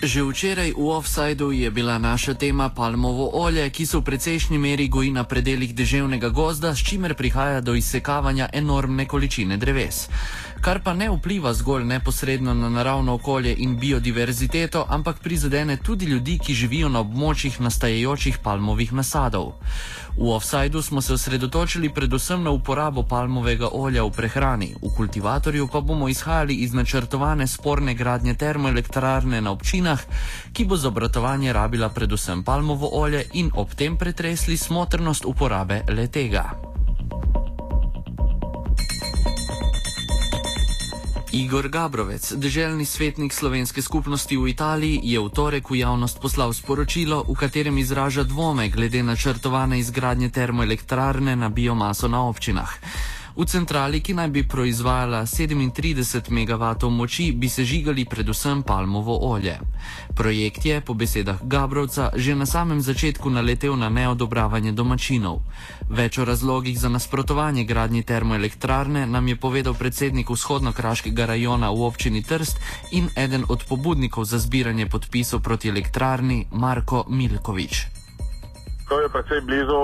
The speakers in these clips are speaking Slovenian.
Že včeraj v offsajdu je bila naša tema palmovo olje, ki se v precejšnji meri goji na predeljih deževnega gozda, s čimer prihaja do izsekavanja enormne količine dreves. Kar pa ne vpliva zgolj neposredno na naravno okolje in biodiverziteto, ampak prizadene tudi ljudi, ki živijo na območjih nastajajočih palmovih nasadov. V offsajdu smo se osredotočili predvsem na uporabo palmovega olja v prehrani, v kultivatorju pa bomo izhajali iz načrtovane sporne gradnje termoelektrarne na občinah ki bo za obratovanje rabila predvsem palmovo olje in ob tem pretresli smotrnost uporabe le tega. Igor Gabrovec, deželni svetnik slovenske skupnosti v Italiji, je v torek v javnost poslal sporočilo, v katerem izraža dvome glede načrtovane izgradnje termoelektrarne na biomaso na občinah. V centrali, ki naj bi proizvajala 37 MW moči, bi se žigali predvsem palmovo olje. Projekt je, po besedah Gabrovca, že na samem začetku naletel na neodobravanje domačinov. Več o razlogih za nasprotovanje gradnji termoelektrarne nam je povedal predsednik vzhodno-kraškega rajona v občini Trst in eden od pobudnikov za zbiranje podpisov proti elektrarni Marko Milkovič. To je predvsej blizu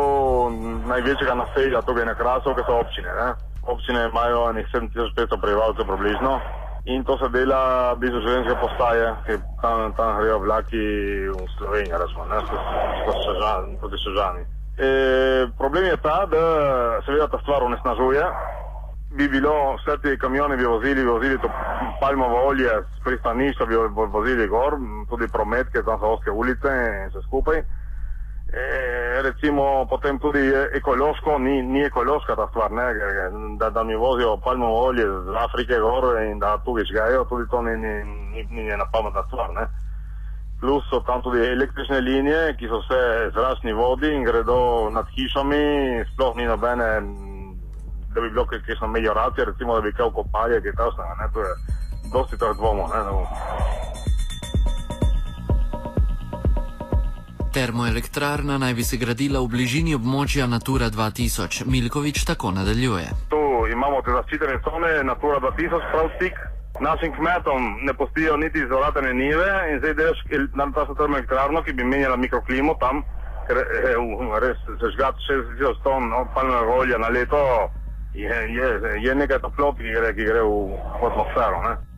največjega naselja, tukaj na Krasu, ki so občine. Ne? Občine imajo nekaj 7500 prebivalcev približno in to se dela blizu železniške postaje, ki tam, tam grejo vlaki v Slovenijo, razumem, ne, proti Sežani. E, problem je ta, da seveda ta stvar onesnažuje. Bi bilo, vse te kamione bi vozili, bi vozili to palmovo olje s pristanišča, bi vozili gor, tudi promet, ker tam so oske ulice in vse skupaj. E, recimo potem tudi ekološko, ni, ni ekološka ta stvar, ne, da, da mi vozijo palmovo olje z Afrike gor in da tu žgajo, tudi to ni, ni, ni, ni ena pametna stvar. Ne. Plus so tam tudi električne linije, ki so vse zračni vodi in gredo nad hišami, sploh ni nobene, da bi bilo kakšno melioracijo, recimo da bi kaj kopali, kaj takšnega, to je dosti teh dvomov. Termoelektrarna naj bi se gradila v bližini območja Natura 2000. Milkovič tako nadaljuje. Tu imamo te zaščitene cone Natura 2000, prav stik. Našim kmetom ne postijo niti izvolatene nive in zdaj delaš na ta termoelektrarno, ki bi menjala mikroklimo tam, ker je res zažgat 60 ton no, palmega olja na leto, je, je, je nekaj toplot, ki gre, ki gre v atmosfero. Ne?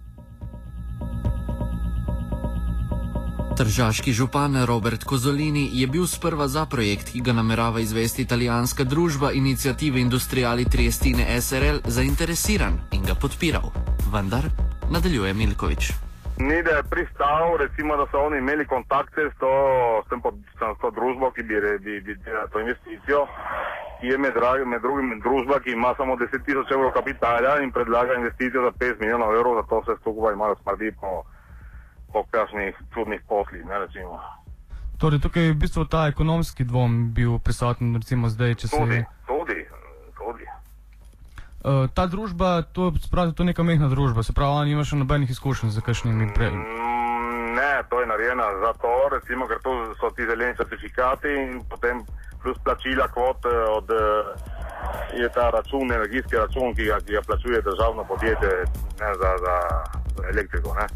Tržaški župan Robert Kozolini je bil sprva za projekt, ki ga namerava izvesti italijanska družba inicijative Industriali Triestine SRL, zainteresiran in ga podpiral. Vendar nadaljuje Milkovič. Ni da je pristal, recimo, da so oni imeli kontakte s to, s tem, s to družbo, ki bi delala to investicijo. Je med, med drugim družba, ki ima samo 10 tisoč evrov kapitala in predlaga investicijo za 5 milijonov evrov, zato se skupaj malo smrdi po po kakšnih čudnih poslih. Torej, tukaj je v bistvu ta ekonomski dvom bil prisoten, recimo zdaj, če se. Tudi, tudi. tudi. Uh, ta družba, to, spravi, to je neka mehna družba, se pravi, ona nima še nobenih izkušenj z kakšnimi prej. Mm, ne, to je narejena za to, recimo, ker to so ti zeleni certifikati in potem plus plačila kvot eh, od. Uh, Je ta račun, energijski račun, ki ga, ki ga plačuje državno podjetje ne, za, za, za elektriko. Ne.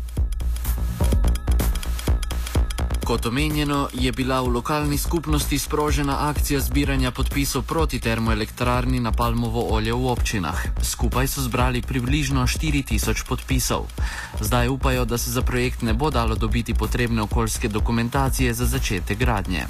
Kot omenjeno, je bila v lokalni skupnosti sprožena akcija zbiranja podpisov proti termoelektrarni na palmovo olje v občinah. Skupaj so zbrali približno 4000 podpisov. Zdaj upajo, da se za projekt ne bo dalo dobiti potrebne okoljske dokumentacije za začetek gradnje.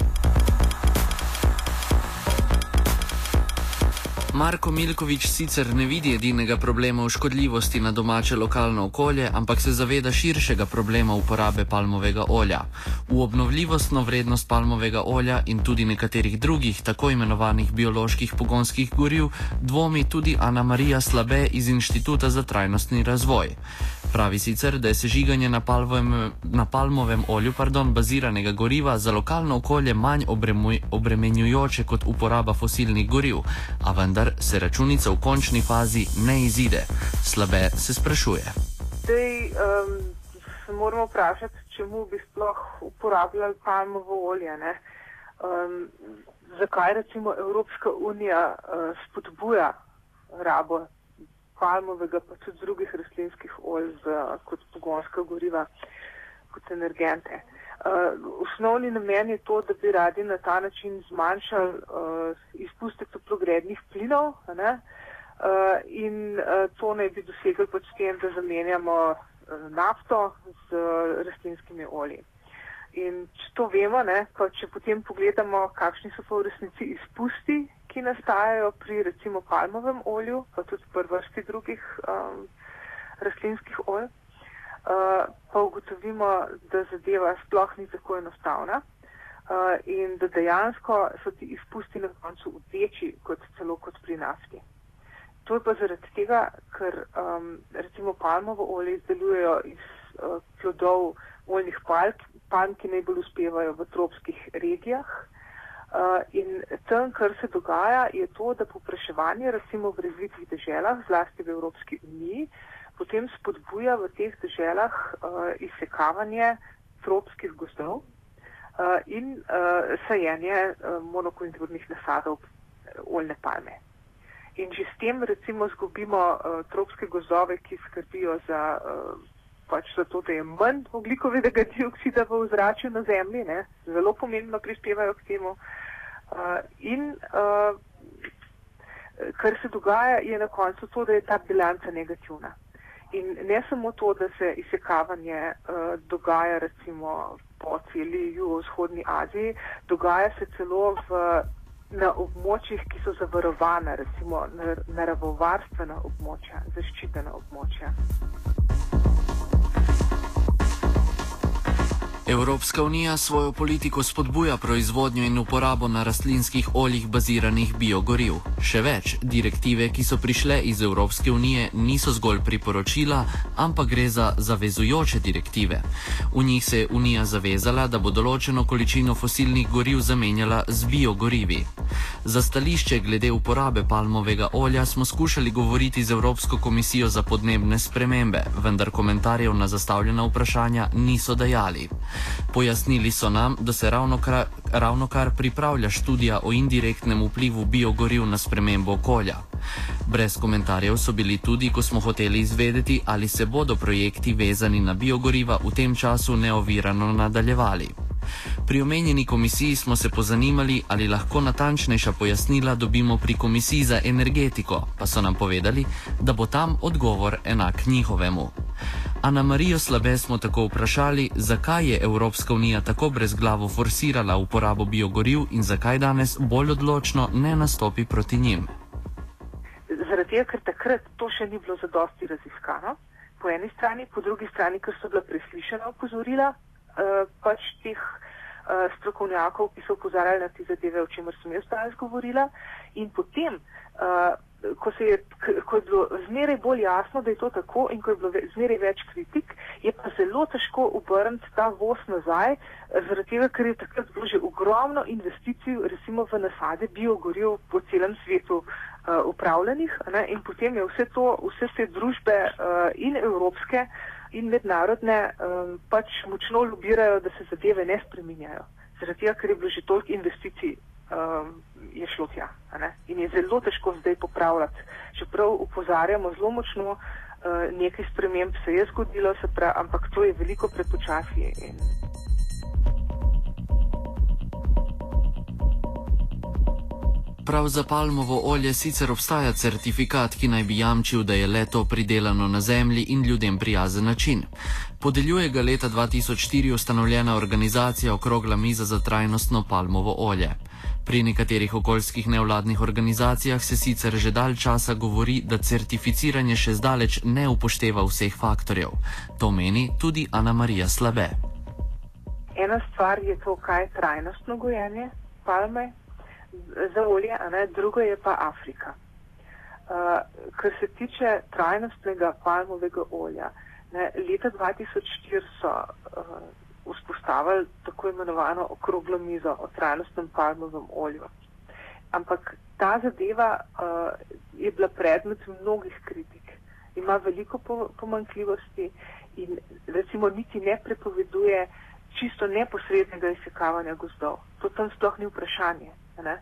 Marko Milkovič sicer ne vidi edinega problema v škodljivosti na domače lokalno okolje, ampak se zaveda širšega problema uporabe palmovega olja. V obnovljivostno vrednost palmovega olja in tudi nekaterih drugih tako imenovanih bioloških pogonskih goriv dvomi tudi Ana Marija Slabe iz Inštituta za trajnostni razvoj. Pravi sicer, da je sežiganje na, palvovem, na palmovem olju pardon, baziranega goriva za lokalno okolje manj obremuj, obremenjujoče kot uporaba fosilnih goriv, a vendar se računica v končni fazi ne izide. Slabe se sprašuje. Zdaj, um, se moramo vprašati, čemu bi sploh uporabljali palmovo olje. Um, zakaj recimo Evropska unija uh, spodbuja rabo palmovega, pa tudi drugih rastlinskih olj za, kot pogonska goriva. kot energente. Uh, osnovni namen je to, da bi radi na ta način zmanjšali uh, izpuste toplogrednih plinov ne? uh, in uh, to naj bi dosegli pod tem, da zamenjamo uh, nafto z uh, rastlinskimi olji. In če to vemo, ne, pa če potem pogledamo, kakšni so pa v resnici izpusti, ki nastajajo pri recimo palmovem olju, pa tudi pri vrsti drugih um, rastlinskih olj, uh, pa ugotovimo, da zadeva sploh ni tako enostavna uh, in da dejansko so ti izpusti na koncu večji kot celo kot pri nafti. To je pa zaradi tega, ker um, recimo palmovo olje izdelujejo iz uh, plodov oljnih palm, ki najbolj uspevajo v tropskih regijah. Uh, in tam, kar se dogaja, je to, da popraševanje recimo v razvitih deželah, zlasti v Evropski uniji, potem spodbuja v teh deželah uh, izsekavanje tropskih gozdov uh, in uh, sajenje uh, monokulturnih nasadov oljne palme. In že s tem recimo zgubimo uh, tropske gozdove, ki skrbijo za uh, pač zato, da je manj oglikovega dioksida v ozračju na Zemlji, ne, zelo pomembno prispevajo k temu. Uh, in uh, kar se dogaja, je na koncu to, da je ta bilanca negativna. In ne samo to, da se izsekavanje uh, dogaja recimo po celi jugovzhodni Aziji, dogaja se celo v, na območjih, ki so zavarovane, recimo naravovarstvena območja, zaščitena območja. Evropska unija svojo politiko spodbuja proizvodnjo in uporabo na rastlinskih oljih baziranih biogoriv. Še več, direktive, ki so prišle iz Evropske unije, niso zgolj priporočila, ampak gre za zavezujoče direktive. V njih se je unija zavezala, da bo določeno količino fosilnih goriv zamenjala z biogorivi. Za stališče glede uporabe palmovega olja smo skušali govoriti z Evropsko komisijo za podnebne spremembe, vendar komentarjev na zastavljena vprašanja niso dajali. Pojasnili so nam, da se ravno kar, ravno kar pripravlja študija o indirektnem vplivu biogoriv na spremembo okolja. Brez komentarjev so bili tudi, ko smo hoteli izvedeti, ali se bodo projekti vezani na biogoriva v tem času neovirano nadaljevali. Pri omenjeni komisiji smo se pozanimali, ali lahko natančnejša pojasnila dobimo pri komisiji za energetiko, pa so nam povedali, da bo tam odgovor enak njihovemu. Ana Marijo Slabe smo tako vprašali, zakaj je Evropska unija tako brezglavo forsirala uporabo biogoriv in zakaj danes bolj odločno ne nastopi proti njim. Zaradi tega, ker takrat to še ni bilo zadosti raziskano, po eni strani, po drugi strani, ker so bila preslišana opozorila uh, pač teh uh, strokovnjakov, ki so upozarjali na te zadeve, o čemer sem jaz danes govorila, in potem. Ko, je, ko je bilo zmeraj bolj jasno, da je to tako in ko je bilo zmeraj več kritik, je pa zelo težko obrniti ta voz nazaj, zaradi tega, ker je takrat bilo že ogromno investicij, recimo v nasade biogoriv po celem svetu uh, upravljenih ne, in potem je vse to, vse te družbe uh, in evropske in mednarodne um, pač močno lobirajo, da se zadeve ne spreminjajo. Zaradi tega, ker je bilo že toliko investicij um, je šlo tja. In je zelo težko zdaj popravljati. Čeprav upozarjamo zelo močno, uh, nekaj sprememb se je zgodilo, se pravi, ampak to je veliko prepočasi. In... Prav za palmovo olje sicer obstaja certifikat, ki naj bi jamčil, da je leto pridelano na zemlji in ljudem prijazen način. Podeljuje ga leta 2004 ustanovljena organizacija Okrogla miza za trajnostno palmovo olje. Pri nekaterih okoljskih nevladnih organizacijah se sicer že dalj časa govori, da certificiranje še zdaleč ne upošteva vseh faktorjev. To meni tudi Ana Marija Slabe. Ena stvar je to, kaj je trajnostno gojenje palme za olje, a ne drugo je pa Afrika. Uh, kar se tiče trajnostnega palmovega olja, ne, leta 2004 so uh, vzpostavili tako imenovano okroglo mizo o trajnostnem palmovem olju. Ampak ta zadeva uh, je bila predmet mnogih kritik. Ima veliko pomankljivosti in recimo niti ne prepoveduje čisto neposrednega izsekavanja gozdov. To tam sploh ni vprašanje. Ne?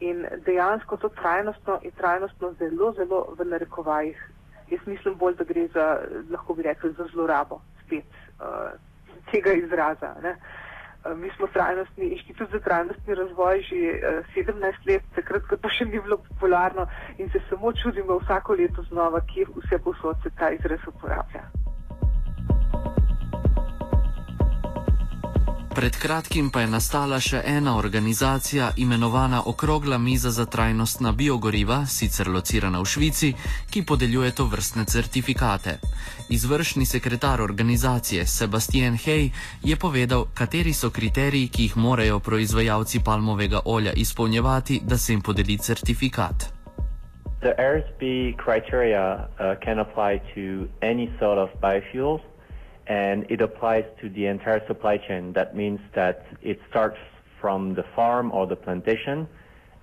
In dejansko to trajnostno je trajnostno zelo, zelo v narekovajih. Jaz mislim bolj, da gre za, lahko bi rekli, za zlorabo spet uh, tega izraza. Ne. Mi smo trajnostni inštitut za trajnostni razvoj že 17 let, takrat, ko to še ni bilo popularno in se samo čudimo vsako leto znova, kje vse posod se ta izraz uporablja. Pred kratkim pa je nastala še ena organizacija imenovana Okrogla miza za trajnostna biogoriva, sicer locirana v Švici, ki podeljuje to vrstne certifikate. Izvršni sekretar organizacije Sebastian Hay je povedal, kateri so kriteriji, ki jih morajo proizvajalci palmovega olja izpolnjevati, da se jim podeli certifikat. The RSB criteria uh, can apply to any sort of biofuels. And it applies to the entire supply chain. That means that it starts from the farm or the plantation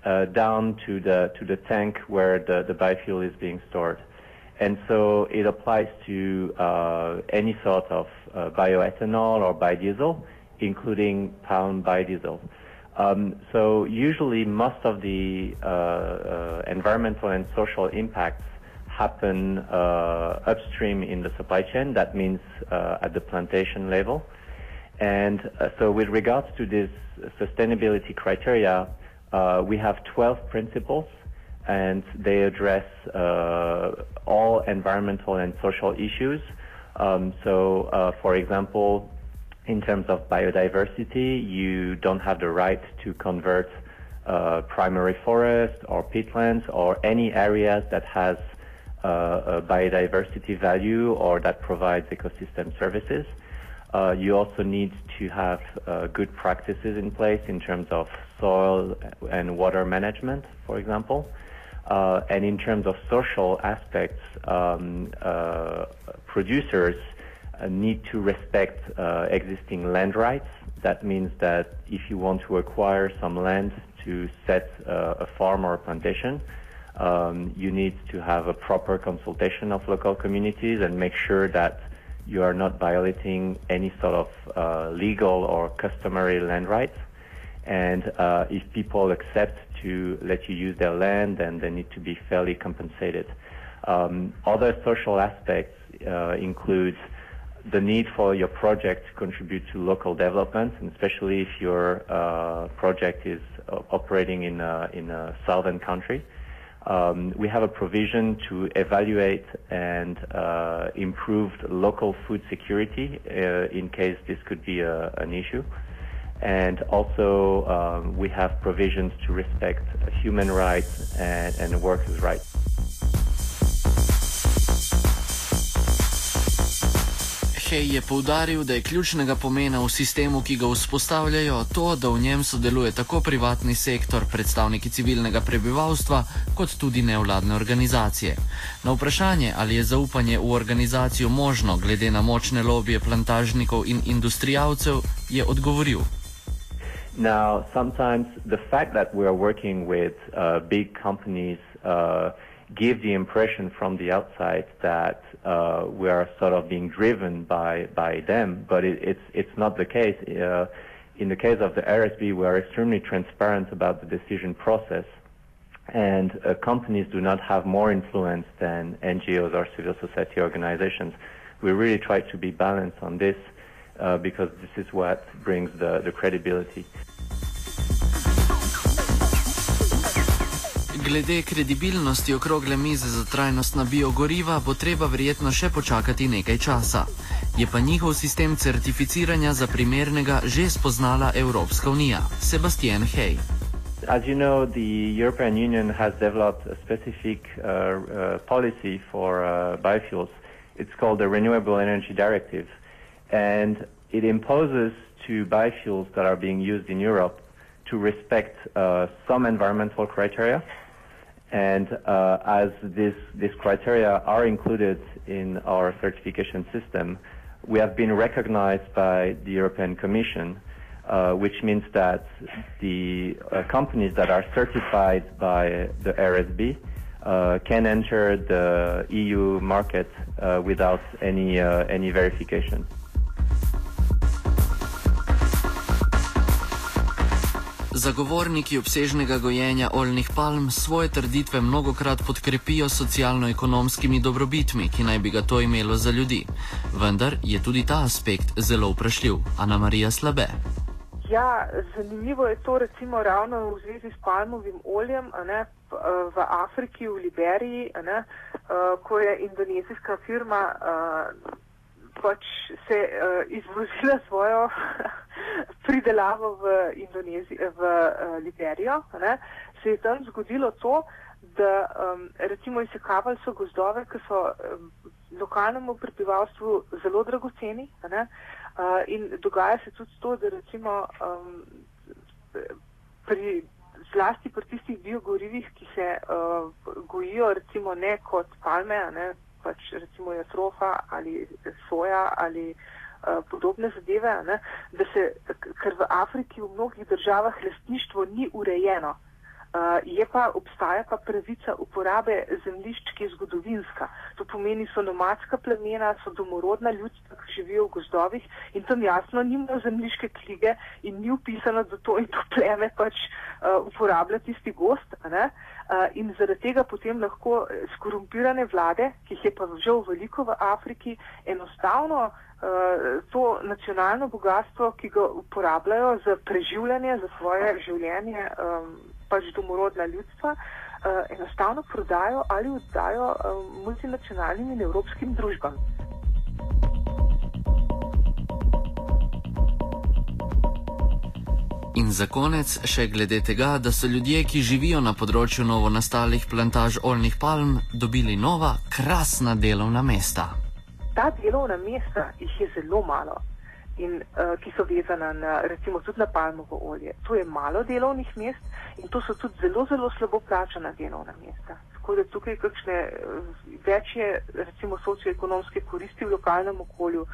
uh, down to the to the tank where the, the biofuel is being stored. And so it applies to uh, any sort of uh, bioethanol or biodiesel, including palm biodiesel. Um, so usually most of the uh, uh, environmental and social impacts happen uh, upstream in the supply chain. That means uh, at the plantation level. And uh, so with regards to this sustainability criteria, uh, we have 12 principles and they address uh, all environmental and social issues. Um, so, uh, for example, in terms of biodiversity, you don't have the right to convert primary forest or peatlands or any areas that has uh, biodiversity value or that provides ecosystem services. Uh, you also need to have uh, good practices in place in terms of soil and water management, for example. Uh, and in terms of social aspects, um, uh, producers uh, need to respect existing land rights. That means that if you want to acquire some land to set a farm or a plantation, um, you need to have a proper consultation of local communities and make sure that you are not violating any sort of uh, legal or customary land rights. And uh, if people accept to let you use their land, then they need to be fairly compensated. Um, other social aspects uh, include the need for your project to contribute to local development, and especially if your uh, project is operating in a, in a southern country. Um, we have a provision to evaluate and uh, improve local food security uh, in case this could be a, an issue. And also, um, we have provisions to respect human rights and, and workers' rights. Hej je poudaril, da je ključnega pomena v sistemu, ki ga vzpostavljajo, to, da v njem sodeluje tako privatni sektor, predstavniki civilnega prebivalstva, kot tudi nevladne organizacije. Na vprašanje, ali je zaupanje v organizacijo možno, glede na močne lobije plantažnikov in industrijalcev, je odgovoril. Now, sometimes the fact that we are working with uh, big companies uh, give the impression from the outside that uh, we are sort of being driven by by them, but it, it's it's not the case. Uh, in the case of the RSB, we are extremely transparent about the decision process, and uh, companies do not have more influence than NGOs or civil society organizations. We really try to be balanced on this uh, because this is what brings the, the credibility. Glede kredibilnosti okrogle mize za trajnostna biogoriva bo treba verjetno še počakati nekaj časa. Je pa njihov sistem certificiranja za primernega že spoznala Evropska unija. Sebastian Hay. As you know, the European Union has developed a specific uh, uh, policy for uh, biofuels. It's called the Renewable Energy Directive. And it imposes to biofuels that are being used in Europe to respect uh, some environmental criteria. And uh, as this, this criteria are included in our certification system, we have been recognized by the European Commission, uh, which means that the uh, companies that are certified by the RSB uh, can enter the EU market uh, without any, any verification. Zagovorniki obsežnega gojenja oljnih palm svoje trditve mnogokrat podkrepijo socialno-ekonomskimi dobrobitmi, ki naj bi ga to imelo za ljudi. Vendar je tudi ta aspekt zelo vprašljiv. Ana Marija Slabe. Ja, zanimivo je to recimo ravno v zvezi s palmovim oljem ne, v Afriki, v Liberiji, ne, ko je indonezijska firma pač se izvozila svojo pridelavo v, v uh, Liberijo, ne, se je tam zgodilo to, da um, recimo izsekavali so gozdove, ki so um, lokalnemu prebivalstvu zelo dragoceni. Ne, uh, in dogaja se tudi to, da recimo um, pri, zlasti pri tistih biogorivih, ki se uh, gojijo recimo ne kot palme, ne, pač recimo jatrofa ali soja ali uh, podobne zadeve, ne, da se, ker v Afriki v mnogih državah lastništvo ni urejeno, je pa obstaja pa pravica uporabe zemljišč, ki je zgodovinska. To pomeni, so nomadska plemena, so domorodna ljudstva, ki živijo v gozdovih in tam jasno nimajo zemljiške knjige in ni upisano, da to in to pleme pač uh, uporablja tisti gost. Uh, in zaradi tega potem lahko skorumpirane vlade, ki jih je pa žal veliko v Afriki, enostavno Eh, to nacionalno bogatstvo, ki ga uporabljajo za preživljanje, za svoje življenje, um, pač domorodna ljudstva, uh, enostavno prodajo ali oddajo um, multinacionalnim in evropskim družbam. In za konec še glede tega, da so ljudje, ki živijo na področju novo nastalih plantaž oljnih palm, dobili nova, krasna delovna mesta ta delovna mesta jih je zelo malo in uh, ki so vezana na recimo tudi na palmovo olje. To je malo delovnih mest in to so tudi zelo, zelo slabo plačana delovna mesta. Tako da tukaj kakšne uh, večje recimo socioekonomske koristi v lokalnem okolju, uh,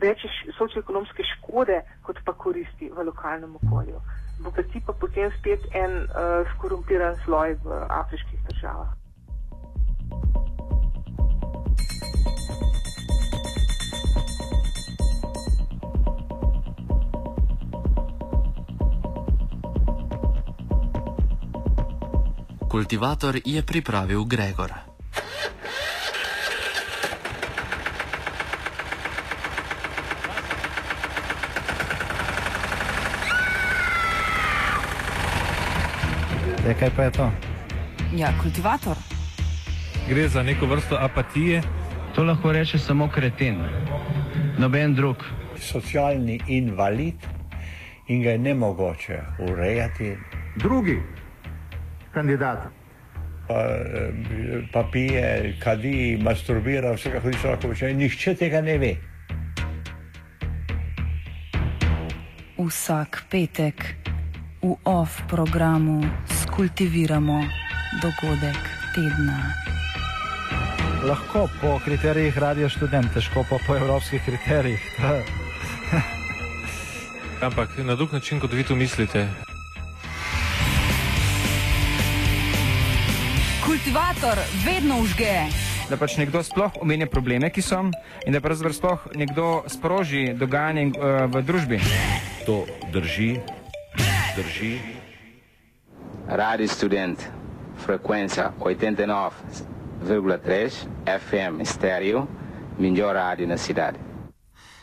večje socioekonomske škode kot pa koristi v lokalnem okolju. Bogati pa potem spet en uh, skorumpiran sloj v afriških državah. Kultivator je pripravil Gregor. Je, kaj pa je to? Ja, kultivator. Gre za neko vrsto apatije. To lahko reče samo kreten, noben drug. Socialni invalid in ga je ne mogoče urejati. Drugi, kandidat. Pa, pa pije, kadi, masturbira, vse kako hoče lahko reči. Nihče tega ne ve. Vsak petek v OF programu skultiviramo dogodek tedna. Lahko po kriterijih radio študent, težko pa po evropskih kriterijih. Ampak na drug način, kot vi to mislite. Kultivator vedno užge. Da pač nekdo sploh omenja probleme, ki so, in da pravzaprav sploh nekdo sproži dogajanje uh, v družbi. To drži, drži. Radio študent, frekvenca 89,3 FM stereo, miglior radio na cidade.